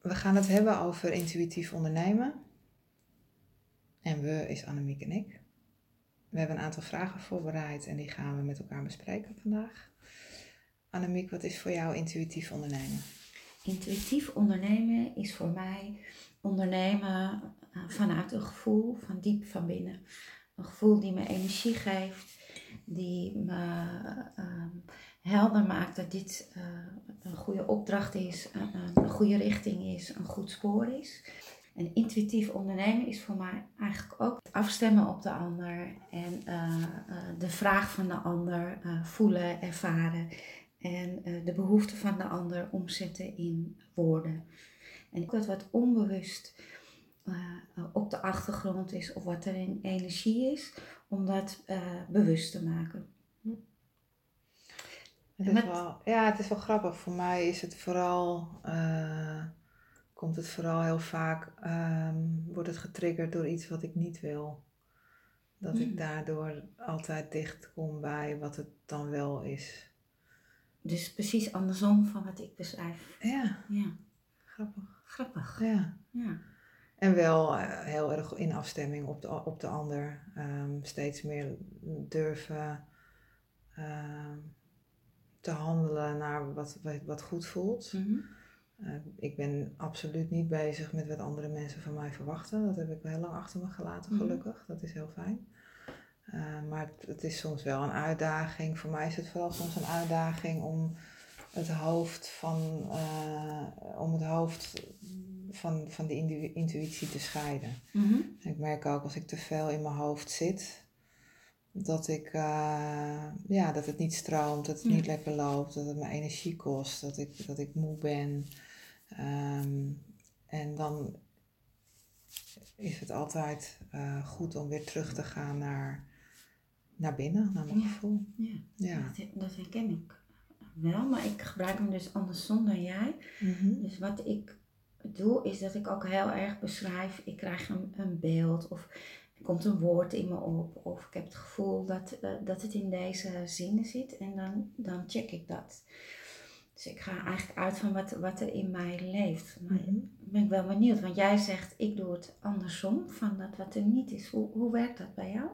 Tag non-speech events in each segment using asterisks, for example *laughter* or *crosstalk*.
we gaan het hebben over intuïtief ondernemen. En we is Annemiek en ik. We hebben een aantal vragen voorbereid en die gaan we met elkaar bespreken vandaag. Annemiek, wat is voor jou intuïtief ondernemen? Intuïtief ondernemen is voor mij ondernemen eh, vanuit een gevoel van diep van binnen. Een gevoel die me energie geeft, die me ehm, helder maakt dat dit uh, een goede opdracht is, een, een goede richting is, een goed spoor is. En intuïtief ondernemen is voor mij eigenlijk ook afstemmen op de ander en de vraag van de ander voelen, ervaren en de behoeften van de ander omzetten in woorden. En dat wat onbewust op de achtergrond is of wat er in energie is, om dat bewust te maken. Het is wel, ja, het is wel grappig. Voor mij is het vooral, uh, komt het vooral heel vaak, um, wordt het getriggerd door iets wat ik niet wil. Dat ik hmm. daardoor altijd dicht kom bij wat het dan wel is. Dus precies andersom van wat ik beschrijf. Ja. Ja. Grappig. Grappig. Ja. ja. En wel uh, heel erg in afstemming op de, op de ander. Um, steeds meer durven. Uh, te handelen naar wat, wat goed voelt. Mhm. Eh, ik ben absoluut niet bezig met wat andere mensen van mij verwachten. Dat heb ik wel heel lang achter me gelaten, mhm. gelukkig. Dat is heel fijn. Uh, maar het, is soms wel een uitdaging. Voor mij is het vooral soms een uitdaging om het hoofd van, uh, om het hoofd van, van de intuïtie te scheiden. Mhm. Ik merk ook als ik te veel in mijn hoofd zit, dat, ik, uh, ja, dat het niet stroomt, dat het niet lekker loopt, dat het me energie kost, dat ik, dat ik moe ben. Um, en dan is het altijd uh, goed om weer terug te gaan naar, naar binnen, naar mijn gevoel. Ja, ja. Dat, dat, herken ik wel, maar ik gebruik hem dus andersom dan jij. Mm -hmm. Dus wat ik doe, is dat ik ook heel erg beschrijf, ik krijg een, een beeld of komt een woord in me op of ik heb het gevoel dat, uh, dat het in deze zinnen zit en dan, dan check ik dat. Dus ik ga eigenlijk uit van wat, wat er in mij leeft. Maar mm -hmm. ben ik wel benieuwd, want jij zegt ik doe het andersom van dat wat er niet is. Hoe, hoe werkt dat bij jou?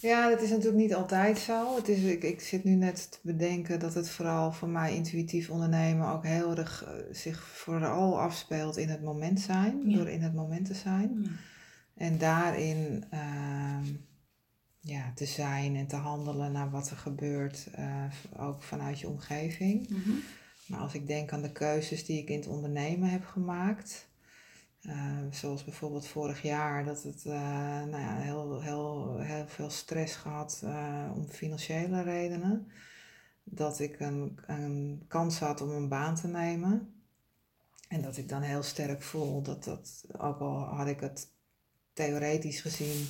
Ja, dat is natuurlijk niet altijd zo. Het is, ik, ik zit nu net te bedenken dat het vooral voor mij intuïtief ondernemen ook heel erg uh, zich vooral afspeelt in het moment zijn. Ja. Door in het moment te zijn. Ja. En daarin uh, ja, te zijn en te handelen naar wat er gebeurt, uh, ook vanuit je omgeving. Mm -hmm. Maar als ik denk aan de keuzes die ik in het ondernemen heb gemaakt, uh, zoals bijvoorbeeld vorig jaar, dat het uh, nou ja, heel, heel, heel veel stress gehad om financiële redenen. Dat ik een, een kans had om een baan te nemen. En dat ik dan heel sterk voel dat dat, ook al had ik het theoretisch gezien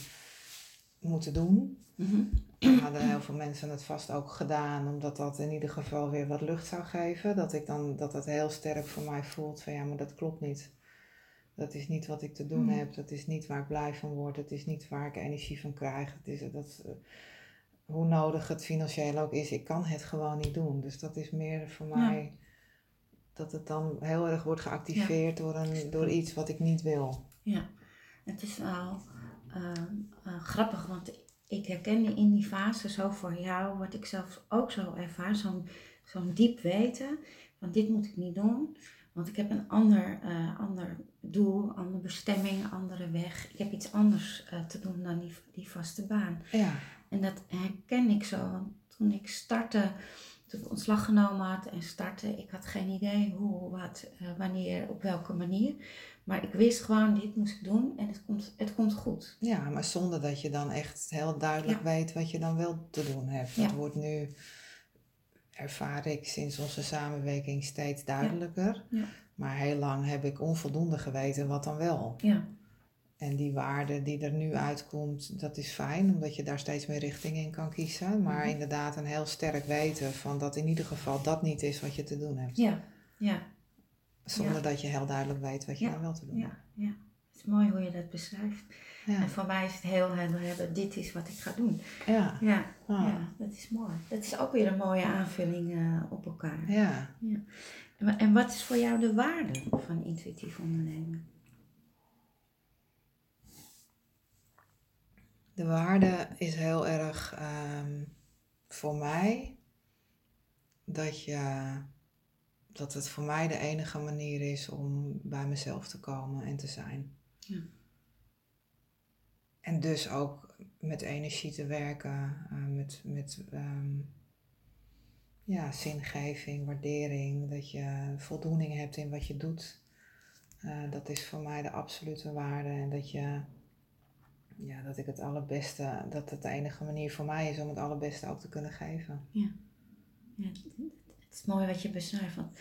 moeten doen. Mm Hadden heel veel mensen het vast ook gedaan, omdat dat in ieder geval weer wat lucht zou geven. Dat ik dan dat dat heel sterk voor mij voelt van ja, maar dat klopt niet. Dat is niet wat ik te doen mm. heb. Dat is niet waar ik blij van word. Het is niet waar ik energie van krijg. Het is, dat, hoe nodig het financieel ook is, ik kan het gewoon niet doen. Dus dat is meer voor ja. mij dat het dan heel erg wordt geactiveerd ja. door, een, door iets wat ik niet wil. Ja. Het is wel uh, uh, grappig, want ik herken in die fase zo voor jou, wat ik zelf ook zo ervaar, zo'n zo'n diep weten van dit moet ik niet doen, want ik heb een ander, uh, ander doel, andere bestemming, andere weg. Ik heb iets anders te doen dan die, die vaste baan. Ja. En dat herken ik zo, want toen ik startte, toen ik ontslag genomen had en startte, ik had geen idee hoe, wat, wanneer, op welke manier. Maar ik wist gewoon, dit moest ik doen en het komt, het komt goed. Ja, maar zonder dat je dan echt heel duidelijk ja. weet wat je dan wel te doen hebt. Dat ja. wordt nu, ervaar ik sinds onze samenwerking steeds duidelijker. Ja. Maar heel lang heb ik onvoldoende geweten wat dan wel. Ja. En die waarde die er nu uitkomt, dat is fijn, omdat je daar steeds meer richting in kan kiezen. Maar mm -hmm. inderdaad een heel sterk weten van dat in ieder geval dat niet is wat je te doen hebt. Ja, ja. Zonder ja. dat je heel duidelijk weet wat je ja. nou wel te doen ja. hebt. Ja, het is mooi hoe je dat beschrijft. En voor mij is het heel helder hebben, dit is wat ik ga doen. Ja. Ja, oh. ja dat is mooi. Dat is ook weer een mooie aanvulling uh, op elkaar. Ja. ja. En, en wat is voor jou de waarde van intuïtief ondernemen? De waarde is heel erg ehm, voor mij dat, je, dat het voor mij de enige manier is om bij mezelf te komen en te zijn. Ja. En dus ook met energie te werken, uh, met, met ehm, ja, zingeving, waardering, dat je voldoening hebt in wat je doet. Uh, dat is voor mij de absolute waarde en dat je ja, dat ik het allerbeste, dat het de enige manier voor mij is om het allerbeste ook te kunnen geven. Ja, ja het is mooi wat je beschrijft. Want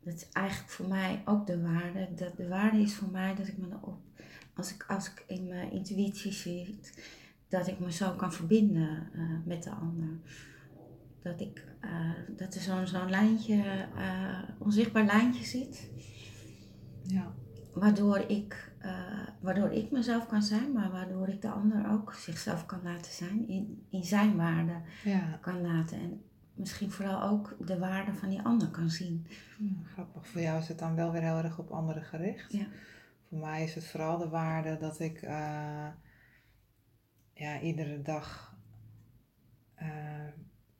dat is eigenlijk voor mij ook de waarde. Dat de waarde is voor mij dat ik me op, als ik, als ik in mijn intuïtie zit, dat ik me zo kan verbinden uh, met de ander. Dat, ik, uh, dat er zo'n zo'n lijntje, uh, onzichtbaar lijntje zit. Ja. Waardoor ik waardoor ik mezelf kan zijn, maar waardoor ik de ander ook zichzelf kan laten zijn, in, in zijn waarde ja. kan laten. En misschien vooral ook de waarde van die ander kan zien. grappig, voor jou is het dan wel weer heel erg op anderen gericht. Ja. Voor mij is het vooral de waarde dat ik uh, ja, iedere dag uh,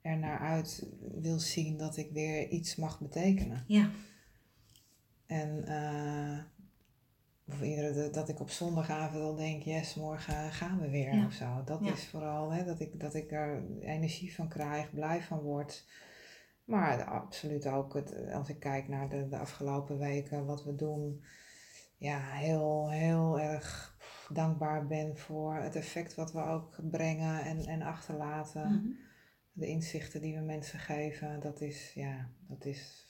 er naar uit wil zien dat ik weer iets mag betekenen. Ja. En of eerder dat ik op zondagavond al denk, yes, morgen gaan we weer ja. of zo. Dat is vooral hè, dat, ik, dat ik er energie van krijg, blij van word. Maar absoluut ook het, als ik kijk naar de, de afgelopen weken, wat we doen. Ja, heel, heel erg dankbaar ben voor het effect wat we ook brengen en, en achterlaten. Mhm. De inzichten die we mensen geven, dat is, ja, dat is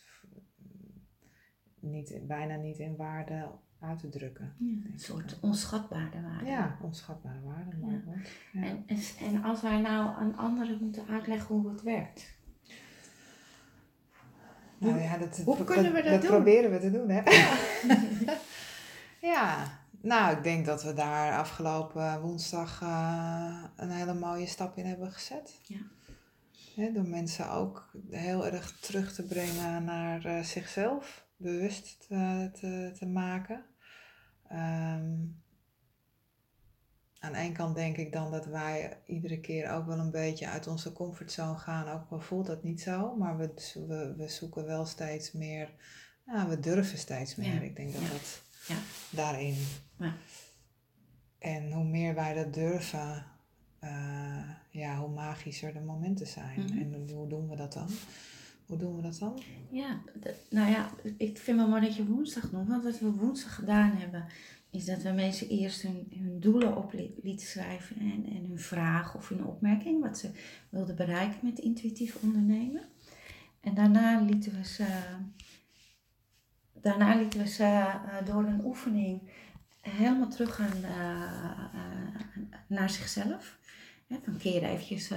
niet, bijna niet in waarde te drukken. een soort onschatbare waarde. Ja, onschatbare waarde. Ja. Ja. En, en, en als wij nou aan anderen moeten uitleggen hoe het werkt. Nou ja, dat, hoe kunnen we dat, dat doen? proberen we te doen, hè? Ja. *laughs* nou, ik denk dat we daar afgelopen woensdag uh, een hele mooie stap in hebben gezet. Ja. door mensen ook heel erg terug te brengen naar uh, zichzelf, bewust te, te, te maken. Um, aan ene kant denk ik dan dat wij iedere keer ook wel een beetje uit onze comfortzone gaan. Ook al voelt dat niet zo, maar we, we, we zoeken wel steeds meer, nou, we durven steeds meer. Ik denk dat dat ja. daarin. En hoe meer wij dat durven, uh, ja, hoe magischer de momenten zijn. Mhm. En hoe doen we dat dan? Hoe doen we dat dan? Ja, nou ja, ik vind wel mooi dat je woensdag noemt. Want wat we woensdag gedaan hebben, is dat we mensen eerst hun, hun doelen op lieten schrijven en, en hun vraag of hun opmerking, wat ze wilden bereiken met intuïtief ondernemen. En daarna lieten we ze, daarna lieten we ze uh, door een oefening helemaal terug gaan uh, naar zichzelf. van keer eventjes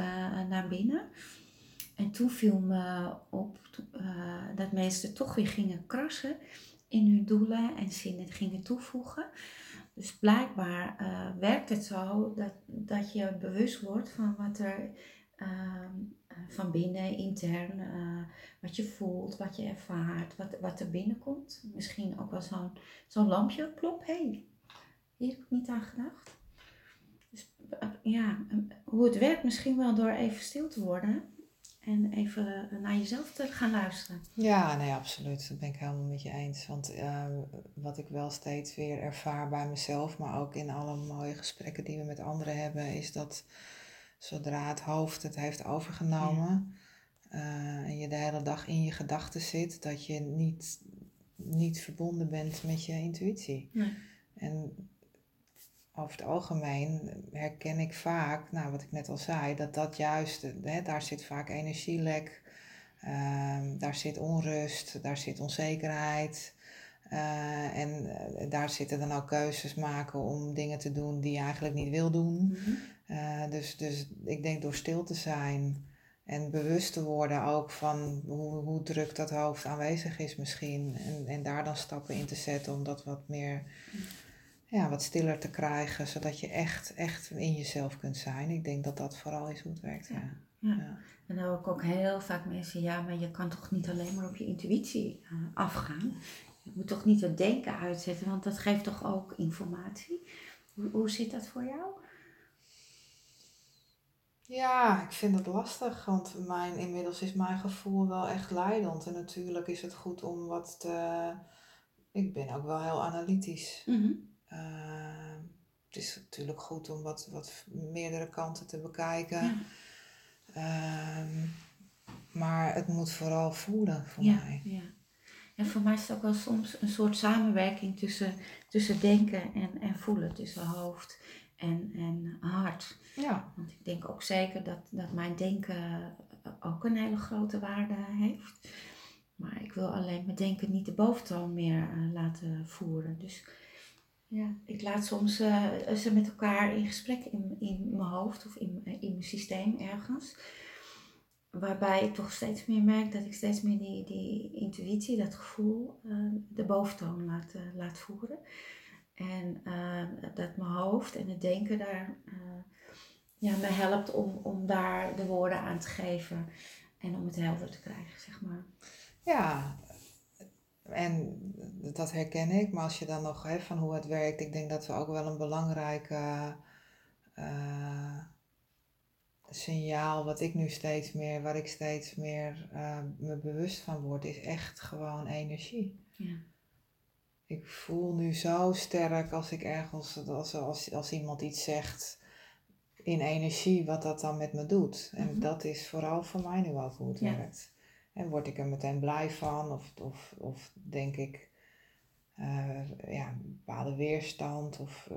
naar binnen. En toen viel me op uh, dat mensen toch weer gingen krassen in hun doelen en zinnen gingen toevoegen. Dus blijkbaar uh, werkt het zo dat, dat je bewust wordt van wat er uh, van binnen, intern, wat je voelt, wat je ervaart, wat, wat er binnenkomt. Misschien ook wel zo'n zo'n lampje klopt. Hé, hey, hier heb ik niet aan gedacht. Dus ja, hoe het werkt misschien wel door even stil te worden en even naar jezelf te gaan luisteren. Ja, nee, absoluut. Dat ben ik helemaal met je eens. Want uh, wat ik wel steeds weer ervaar bij mezelf, maar ook in alle mooie gesprekken die we met anderen hebben, is dat zodra het hoofd het heeft overgenomen uh, en je de hele dag in je gedachten zit, dat je niet, niet verbonden bent met je intuïtie. Nee. En over het algemeen herken ik vaak, nou wat ik net al zei, dat dat juist, hè, daar zit vaak energielek, uh, daar zit onrust, daar zit onzekerheid. Uh, en uh, daar zitten dan ook keuzes maken om dingen te doen die je eigenlijk niet wil doen. Mm -hmm. dus, dus ik denk door stil te zijn en bewust te worden ook van hoe, hoe druk dat hoofd aanwezig is misschien. En, en daar dan stappen in te zetten om dat wat meer ja, wat stiller te krijgen, zodat je echt, echt in jezelf kunt zijn. Ik denk dat dat vooral is hoe het werkt. Ja. ja. ja. En dan hoor ik ook heel vaak mensen, ja, maar je kan toch niet alleen maar op je intuïtie uh, afgaan. Je moet toch niet het denken uitzetten, want dat geeft toch ook informatie. Hoe, hoe zit dat voor jou? Ja, ik vind het lastig, want mijn, inmiddels is mijn gevoel wel echt leidend. En natuurlijk is het goed om wat te... Ik ben ook wel heel analytisch. Mhm. Uh, het is natuurlijk goed om wat, wat meerdere kanten te bekijken. Ehm, maar het moet vooral voelen voor ja, mij. Ja. En voor mij is het ook wel soms een soort samenwerking tussen, tussen denken en, en voelen, tussen hoofd en, en hart. Ja. Want ik denk ook zeker dat, dat mijn denken ook een hele grote waarde heeft. Maar ik wil alleen mijn denken niet de boventoon meer uh, laten voeren. Dus ja, ik laat soms uh, ze met elkaar in gesprek in, in mijn hoofd of in, in mijn systeem ergens. Waarbij ik toch steeds meer merk dat ik steeds meer die, die intuïtie, dat gevoel, uh, de boventoon laat, uh, laat voeren. En dat mijn hoofd en het denken daar ja, me helpt om, om daar de woorden aan te geven en om het helder te krijgen, zeg maar. Ja, en dat herken ik, maar als je dan nog hè, van hoe het werkt, ik denk dat we ook wel een belangrijke uh, signaal, wat ik nu steeds meer, waar ik steeds meer uh, me bewust van word, is echt gewoon energie. Ja. Ik voel nu zo sterk als ik ergens, als, als, als iemand iets zegt in energie, wat dat dan met me doet. En Mhm. dat is vooral voor mij nu ook hoe het Ja. werkt. En word ik er meteen blij van, of, of, of denk ik, eh, ja, een bepaalde weerstand. Of, eh,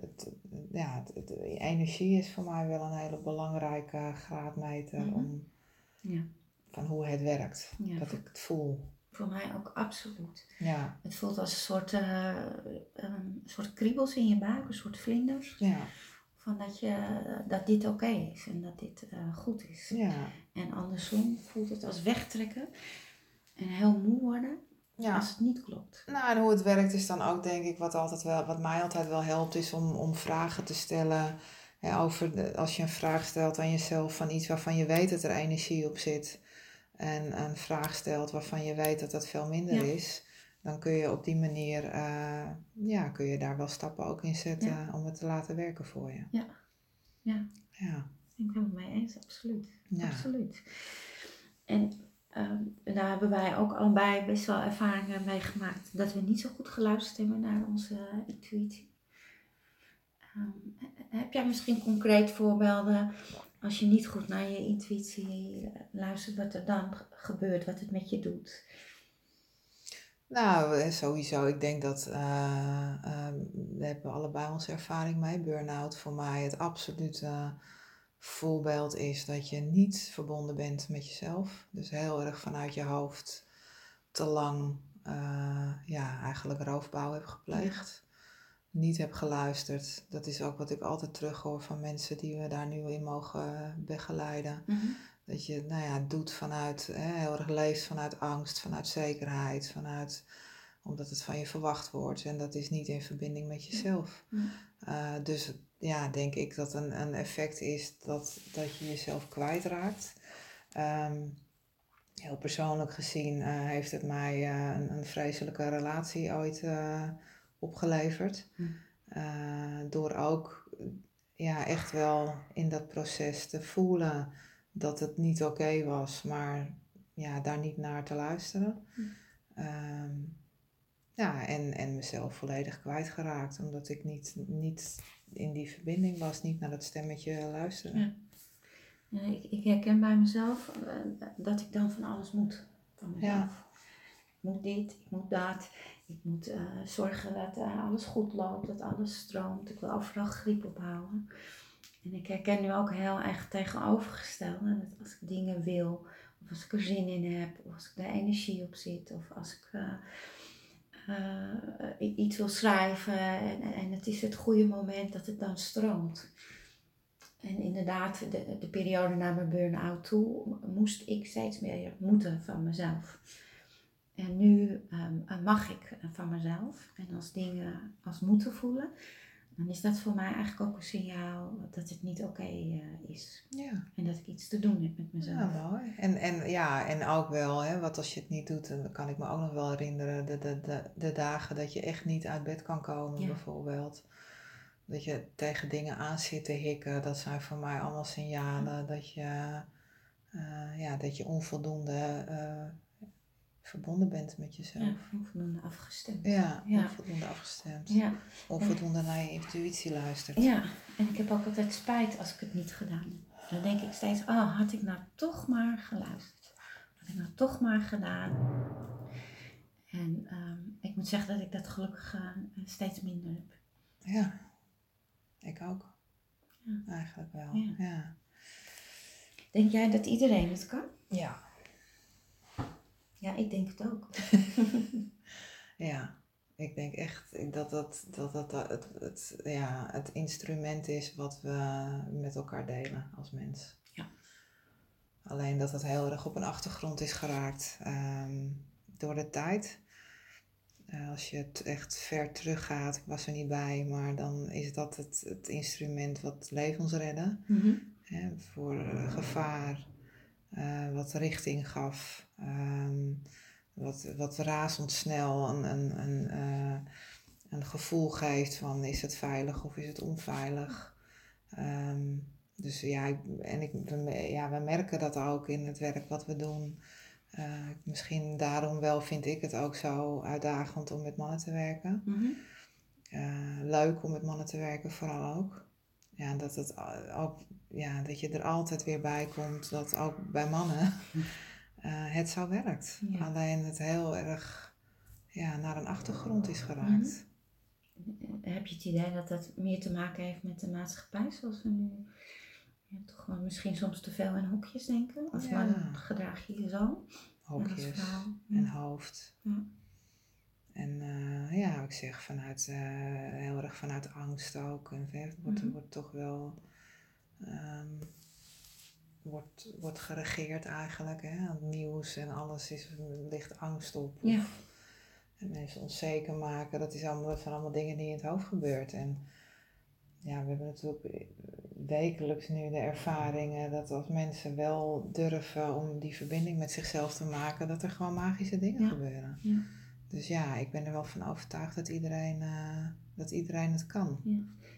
het, ja, het, het- energie is voor mij wel een hele belangrijke graadmeter Mhm. om, Ja. van hoe het werkt. Ja, dat voor- ik het voel. Voor mij ook absoluut. Ja, Het voelt als een soort, een soort kriebels in je buik, een soort vlinders. ja, Van dat, je, dat dit oké is en dat dit eh, goed is. ja. En andersom voelt het als wegtrekken en heel moe worden ja. als het niet klopt. Nou, en hoe het werkt is dan ook, denk ik, wat, altijd wel, wat mij altijd wel helpt, is om, om vragen te stellen. hè, over de, als je een vraag stelt aan jezelf van iets waarvan je weet dat er energie op zit. En een vraag stelt waarvan je weet dat dat veel minder Ja. is. Dan kun je op die manier, eh, ja, kun je daar wel stappen ook in zetten Ja. om het te laten werken voor je. Ja. Ja. Ja. Ik ben het mee eens, absoluut. Ja. Absoluut. En ehm, daar hebben wij ook allebei best wel ervaringen meegemaakt dat we niet zo goed geluisterd hebben naar onze intuïtie. Ehm, heb jij misschien concreet voorbeelden als je niet goed naar je intuïtie eh, luistert, wat er dan gebeurt, wat het met je doet? Nou, eh, sowieso. Ik denk dat eh, ehm, we hebben allebei onze ervaring mee. Burn-out voor mij het absolute voorbeeld is dat je niet verbonden bent met jezelf. Dus heel erg vanuit je hoofd te lang eh, ja, eigenlijk roofbouw heb gepleegd. Niet heb geluisterd. Dat is ook wat ik altijd terughoor van mensen die we daar nu in mogen begeleiden. Dat je nou ja, doet vanuit, hè, heel erg leeft vanuit angst, vanuit zekerheid, vanuit, omdat het van je verwacht wordt. En dat is niet in verbinding met jezelf. Eh, dus ja, denk ik dat een, een effect is dat, dat je jezelf kwijtraakt. Ehm, heel persoonlijk gezien eh, heeft het mij eh, een, een vreselijke relatie ooit opgeleverd. Door ook ja, echt wel in dat proces te voelen dat het niet oké was, maar ja, daar niet naar te luisteren. Hm. Ehm, ja, en, en mezelf volledig kwijtgeraakt, omdat ik niet, niet in die verbinding was, niet naar dat stemmetje luisteren. Ja. Ja, ik, ik herken bij mezelf eh, dat ik dan van alles moet. Van mezelf. Ja. Ik moet dit, ik moet dat. Ik moet eh, zorgen dat eh, alles goed loopt, dat alles stroomt. Ik wil overal grip ophouden. En ik herken nu ook heel erg tegenovergestelde. Dat als ik dingen wil, of als ik er zin in heb, of als ik er energie op zit, of als ik eh, eh, iets wil schrijven en, en het is het goede moment dat het dan stroomt. En inderdaad, de, de periode na mijn burn-out toe moest ik steeds meer moeten van mezelf. En nu ehm, mag ik van mezelf. En als dingen als moeten voelen, dan is dat voor mij eigenlijk ook een signaal dat het niet oké eh, is. Ja. En dat ik iets te doen heb met mezelf. Ja, mooi. En, en, ja, en ook wel, hè, wat als je het niet doet, dan kan ik me ook nog wel herinneren, de, de, de, de dagen dat je echt niet uit bed kan komen, Ja. bijvoorbeeld. Dat je tegen dingen aan zit te hikken, dat zijn voor mij allemaal signalen dat je, eh, ja, dat je onvoldoende eh, verbonden bent met jezelf. Ja, onvoldoende afgestemd. Ja, Ja. onvoldoende afgestemd. Ja, Onvoldoende naar je intuïtie luistert. ja, en ik heb ook altijd spijt als ik het niet gedaan heb. Dan denk ik steeds, oh, had ik nou toch maar geluisterd. Had ik nou toch maar gedaan. En ehm, ik moet zeggen dat ik dat gelukkig eh, steeds minder heb. Ja, ik ook. Ja. Eigenlijk wel. Ja. ja. Denk jij dat iedereen het kan? ja. Ja, ik denk het ook. *laughs* Ja, ik denk echt dat dat, dat, dat, dat het, het, ja, het instrument is wat we met elkaar delen als mens. Ja. Alleen dat het heel erg op een achtergrond is geraakt ehm, door de tijd. Eh, als je het echt ver teruggaat, ik was er niet bij, maar dan is dat het, het instrument wat levens redde. Mhm. Hè, voor eh, gevaar, eh, wat richting gaf, ehm, wat, wat razendsnel een, een, een, eh, een gevoel geeft van is het veilig of is het onveilig. Ehm, dus ja, ik, en ik, we, ja, we merken dat ook in het werk wat we doen. Eh, misschien daarom wel vind ik het ook zo uitdagend om met mannen te werken. Mhm. Leuk om met mannen te werken, vooral ook. Ja, dat, het ook, ja, dat je er altijd weer bij komt dat ook bij mannen *laughs* eh, het zo werkt. Ja. Alleen het heel erg ja, naar een achtergrond is geraakt. Heb je het idee dat dat meer te maken heeft met de maatschappij zoals we nu ja, toch wel misschien soms te veel in hokjes denken? Als Ja. man gedraag je je zo. En Hokjes vrouw. en hoofd. Ja. En eh, ja, ik zeg vanuit, eh, heel erg vanuit angst ook. En het wordt, Mhm. wordt toch wel ehm, wordt, wordt geregeerd eigenlijk. Hè? Het nieuws en alles is, ligt angst op. Ja. En mensen onzeker maken. Dat, is allemaal, dat zijn allemaal dingen die in het hoofd gebeurt. En ja, we hebben natuurlijk wekelijks nu de ervaringen dat als mensen wel durven om die verbinding met zichzelf te maken, dat er gewoon magische dingen Ja. gebeuren. Ja. Dus ja, ik ben er wel van overtuigd dat iedereen, eh, dat iedereen het kan.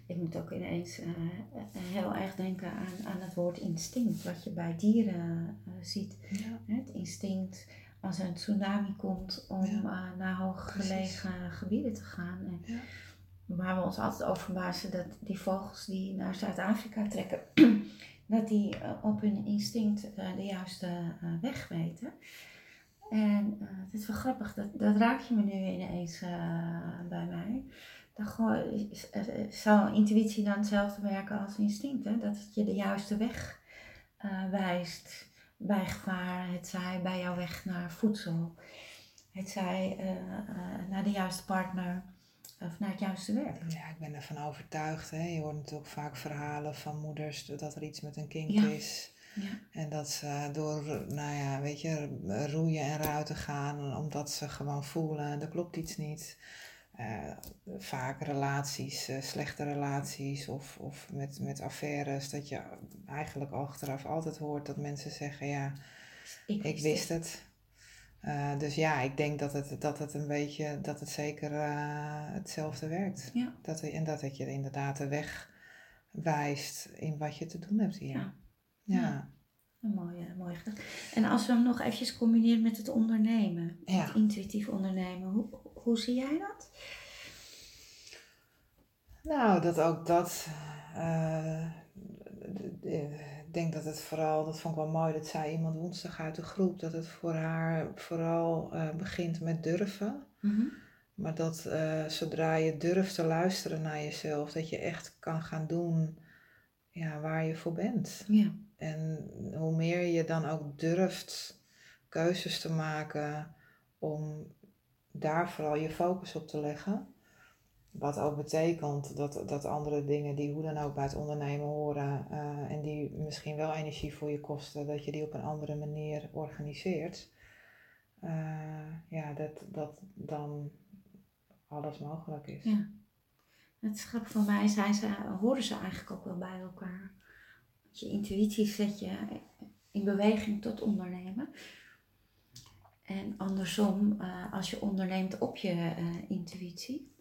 Ik moet ook ineens eh, heel erg denken aan, aan het woord instinct, wat je bij dieren eh, ziet. Ja. Het instinct als er een tsunami komt om Ja. eh, naar hooggelegen gebieden te gaan. En Ja. Waar we ons altijd over verbazen dat die vogels die naar Zuid-Afrika trekken, *clears throat* dat die eh, op hun instinct eh, de juiste eh, weg weten. En eh, het is wel grappig, dat, dat raak je me nu ineens eh, bij mij. Dan gewoon, zou intuïtie dan hetzelfde werken als instinct? Hè? Dat het je de juiste weg eh, wijst bij gevaar. Het zij bij jouw weg naar voedsel. Het zij naar de juiste partner of naar het juiste werk. Ja, ik ben ervan overtuigd. Hè. Je hoort natuurlijk vaak verhalen van moeders dat er iets met een kind Ja. is. Ja. En dat ze door, nou ja, weet je, roeien en ruiten gaan omdat ze gewoon voelen, er klopt iets niet. Eh, vaak relaties, eh, slechte relaties of, of met, met affaires, dat je eigenlijk achteraf altijd hoort dat mensen zeggen, ja, ik wist het. Eh, dus ja, ik denk dat het, dat het een beetje, dat het zeker hetzelfde werkt. Ja. Dat, en dat het je inderdaad de weg wijst in wat je te doen hebt hier. Ja. Ja. Een mooie, mooie gedachte. En als we hem nog eventjes combineren met het ondernemen, Ja. het intuïtief ondernemen, hoe, hoe zie jij dat? Nou, dat ook dat. eh, ik denk dat het vooral, dat vond ik wel mooi, dat zei iemand woensdag uit de groep, dat het voor haar vooral eh, begint met durven. Maar dat eh, zodra je durft te luisteren naar jezelf, dat je echt kan gaan doen ja, waar je voor bent. Ja. En hoe meer je dan ook durft keuzes te maken om daar vooral je focus op te leggen. Wat ook betekent dat, dat andere dingen die hoe dan ook bij het ondernemen horen eh, en die misschien wel energie voor je kosten, dat je die op een andere manier organiseert. Eh, ja, dat, dat dan alles mogelijk is. Het is grappig, voor mij zijn ze, horen ze eigenlijk ook wel bij elkaar. Je intuïtie zet je in beweging tot ondernemen. En andersom, uh, als je onderneemt op je uh, intuïtie,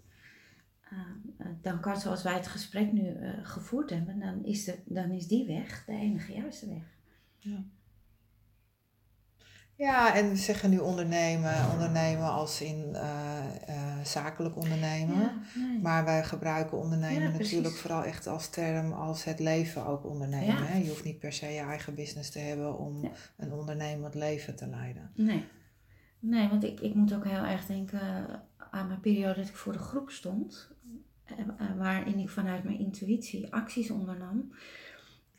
uh, dan kan zoals wij het gesprek nu gevoerd hebben, dan is, de, dan is die weg de enige juiste weg. Ja. Ja, en we zeggen nu ondernemen, ondernemen als in zakelijk ondernemen. Ja, nee. Maar wij gebruiken ondernemen Ja, natuurlijk vooral echt als term als het leven ook ondernemen. Ja. Hè? Je hoeft niet per se je eigen business te hebben om een ondernemend leven te leiden. Nee. Nee, want ik, ik moet ook heel erg denken aan mijn periode dat ik voor de groep stond. eh, eh, Waarin ik vanuit mijn intuïtie acties ondernam.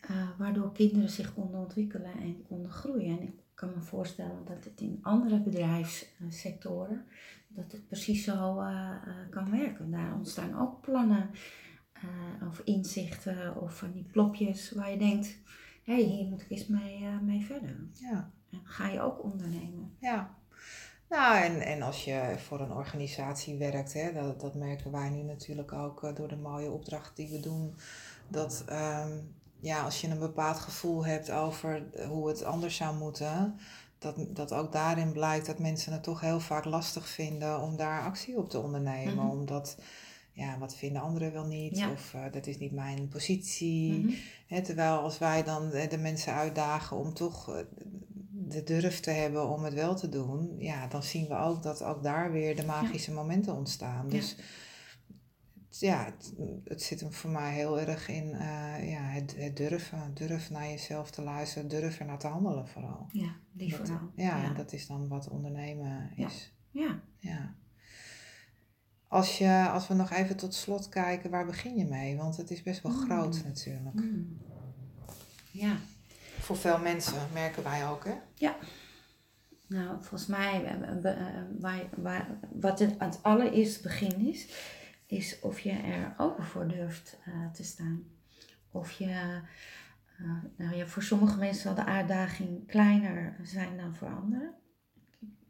eh, waardoor kinderen zich konden ontwikkelen en konden groeien. En ik kan me voorstellen dat het in andere bedrijfssectoren, dat het precies zo eh, eh, kan werken. Daar ontstaan ook plannen eh, of inzichten of van die plopjes waar je denkt, hé, hey, hier moet ik eens mee, mee verder. Ja. En ga je ook ondernemen. Ja. Nou, en, en als je voor een organisatie werkt, hè, dat, dat merken wij nu natuurlijk ook door de mooie opdracht die we doen. Dat ehm, ja, als je een bepaald gevoel hebt over hoe het anders zou moeten, dat, dat ook daarin blijkt dat mensen het toch heel vaak lastig vinden om daar actie op te ondernemen. Mhm. Omdat, ja, wat vinden anderen wel niet? Ja. Of eh, dat is niet mijn positie. Mhm. Terwijl als wij dan eh, de mensen uitdagen om toch eh, de durf te hebben om het wel te doen, ja, dan zien we ook dat ook daar weer de magische momenten ontstaan. Dus ja, het, het zit hem voor mij heel erg in eh, ja, het, het durven. Durf naar jezelf te luisteren, durven naar te handelen vooral. Ja, die Dat- vooral. Ja, ja. en dat is dan wat ondernemen Ja. is. Ja. Ja. Als, je, als we nog even tot slot kijken, waar begin je mee? Want het is best wel Mm. groot natuurlijk. Mm. Ja. Voor veel mensen merken wij ook, hè? Nou, volgens mij, eh, eh, eh, waar, waar, wat het aan het allereerste begin is, is of je er open voor durft eh, te staan. Of je, eh, nou ja, voor sommige mensen zal de uitdaging kleiner zijn dan voor anderen.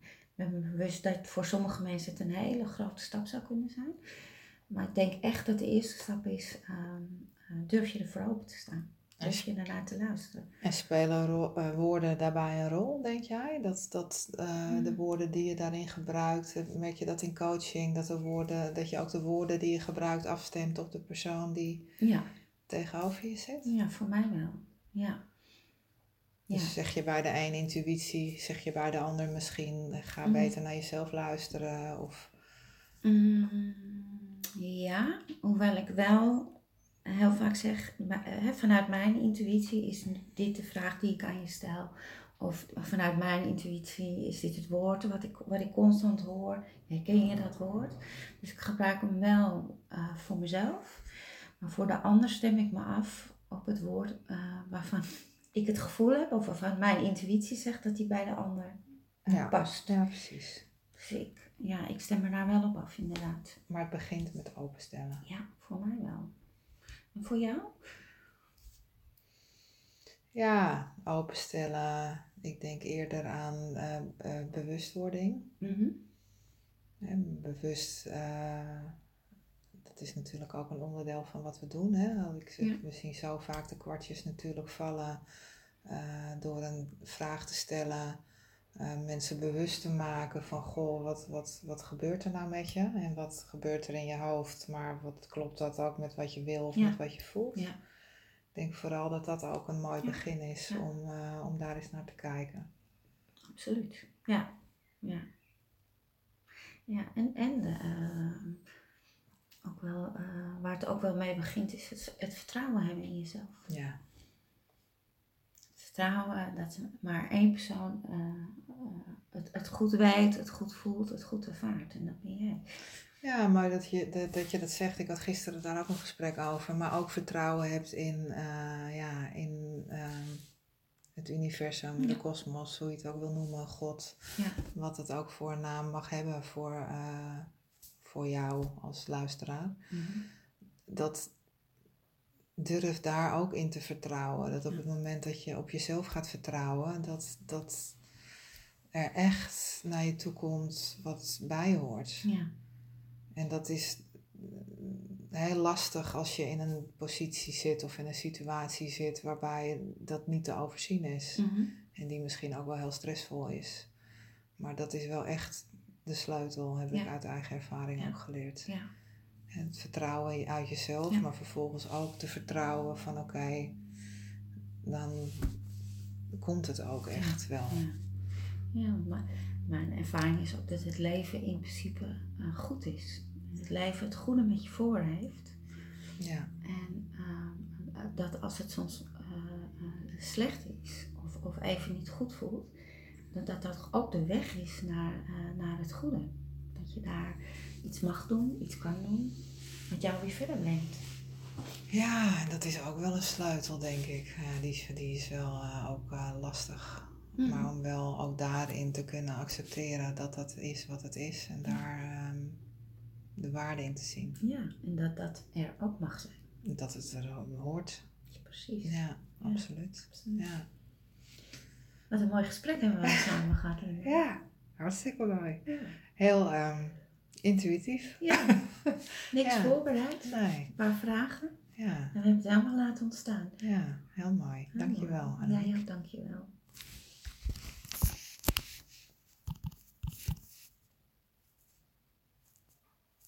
Ik ben me bewust dat voor sommige mensen het een hele grote stap zou kunnen zijn. Maar ik denk echt dat de eerste stap is, ehm, eh, durf je ervoor open te staan. Durf je ernaar te luisteren. En spelen eh, woorden daarbij een rol, denk jij? Dat, dat eh, de Mm. woorden die je daarin gebruikt, eh, merk je dat in coaching, dat, de woorden, dat je ook de woorden die je gebruikt afstemt op de persoon die Ja, tegenover je zit? ja voor mij wel. Ja. Ja. Dus zeg je bij de een intuïtie, zeg je bij de ander misschien, ga Mhm. beter naar jezelf luisteren. Of, Mm, ja, hoewel ik wel heel vaak zeg, eh, vanuit mijn intuïtie is dit de vraag die ik aan je stel. Of vanuit mijn intuïtie is dit het woord wat ik, wat ik constant hoor. Herken je dat woord? Dus ik gebruik hem wel eh, voor mezelf. Maar voor de ander stem ik me af op het woord eh, waarvan *laughs* ik het gevoel heb, of waarvan mijn intuïtie zegt dat die bij de ander Ja. past. ja, precies. Dus ik, ja, ik stem er daar wel op af, inderdaad. Maar het begint met openstellen. Ja, voor mij wel. Voor jou? Ja, openstellen. Ik denk eerder aan eh, eh, bewustwording. Mhm. En bewust, eh, dat is natuurlijk ook een onderdeel van wat we doen. Hè? Ik zeg, Ja. We zien zo vaak de kwartjes natuurlijk vallen door een vraag te stellen. Eh, mensen bewust te maken van, goh, wat, wat, wat gebeurt er nou met je? En wat gebeurt er in je hoofd? Maar wat klopt dat ook met wat je wil of Ja. met wat je voelt? Ja. Ik denk vooral dat dat ook een mooi Ja. begin is om, eh, om daar eens naar te kijken. Absoluut. Ja. Ja. Ja, en, en eh, ook wel, waar het ook wel mee begint, is het, het vertrouwen hebben in jezelf. Ja, Het vertrouwen dat maar één persoon het, het goed weet, het goed voelt, het goed ervaart. En dat ben jij. Ja, mooi dat je dat, dat je dat zegt. Ik had gisteren daar ook een gesprek over. Maar ook vertrouwen hebt in, eh, ja, in ehm, het universum, de kosmos, hoe je het ook wil noemen, God. Ja. Wat het ook voor naam mag hebben voor, eh, voor jou als luisteraar. Mhm. Dat durf daar ook in te vertrouwen. Dat op het moment dat je op jezelf gaat vertrouwen, dat, dat er echt naar je toe komt wat bij hoort. Ja. En dat is heel lastig als je in een positie zit of in een situatie zit waarbij dat niet te overzien is. Mhm. En die misschien ook wel heel stressvol is. Maar dat is wel echt de sleutel, heb ik uit eigen ervaring Ja. ook geleerd. Ja. Het vertrouwen uit jezelf, maar vervolgens ook te vertrouwen van oké, dan komt het ook echt wel. Ja, maar mijn ervaring is ook dat het leven in principe eh, goed is. Het leven het goede met je voor heeft. Ja, En ehm, dat als het soms eh, eh, slecht is of, of even niet goed voelt, dat dat, dat ook de weg is naar, naar het goede. Dat je daar iets mag doen, iets kan doen, wat jou weer verder brengt. ja en dat is ook wel een sleutel, denk ik. Die, is, die is wel ook lastig. Mhm. Maar om wel ook daarin te kunnen accepteren dat dat is wat het is en daar ehm, de waarde in te zien. Ja, en dat dat er ook mag zijn. Dat het er hoort. Ja, precies. Ja, Ja. absoluut. Ja. Wat een mooi gesprek hebben we *laughs* samen gehad. ja, hartstikke mooi. Ja. Heel ehm, intuïtief. Ja, *laughs* niks Ja. voorbereid. Nee, Een paar vragen. ja, En we hebben het helemaal laten ontstaan. ja, heel mooi. Dankjewel. Jij Annemiek. ook, dankjewel.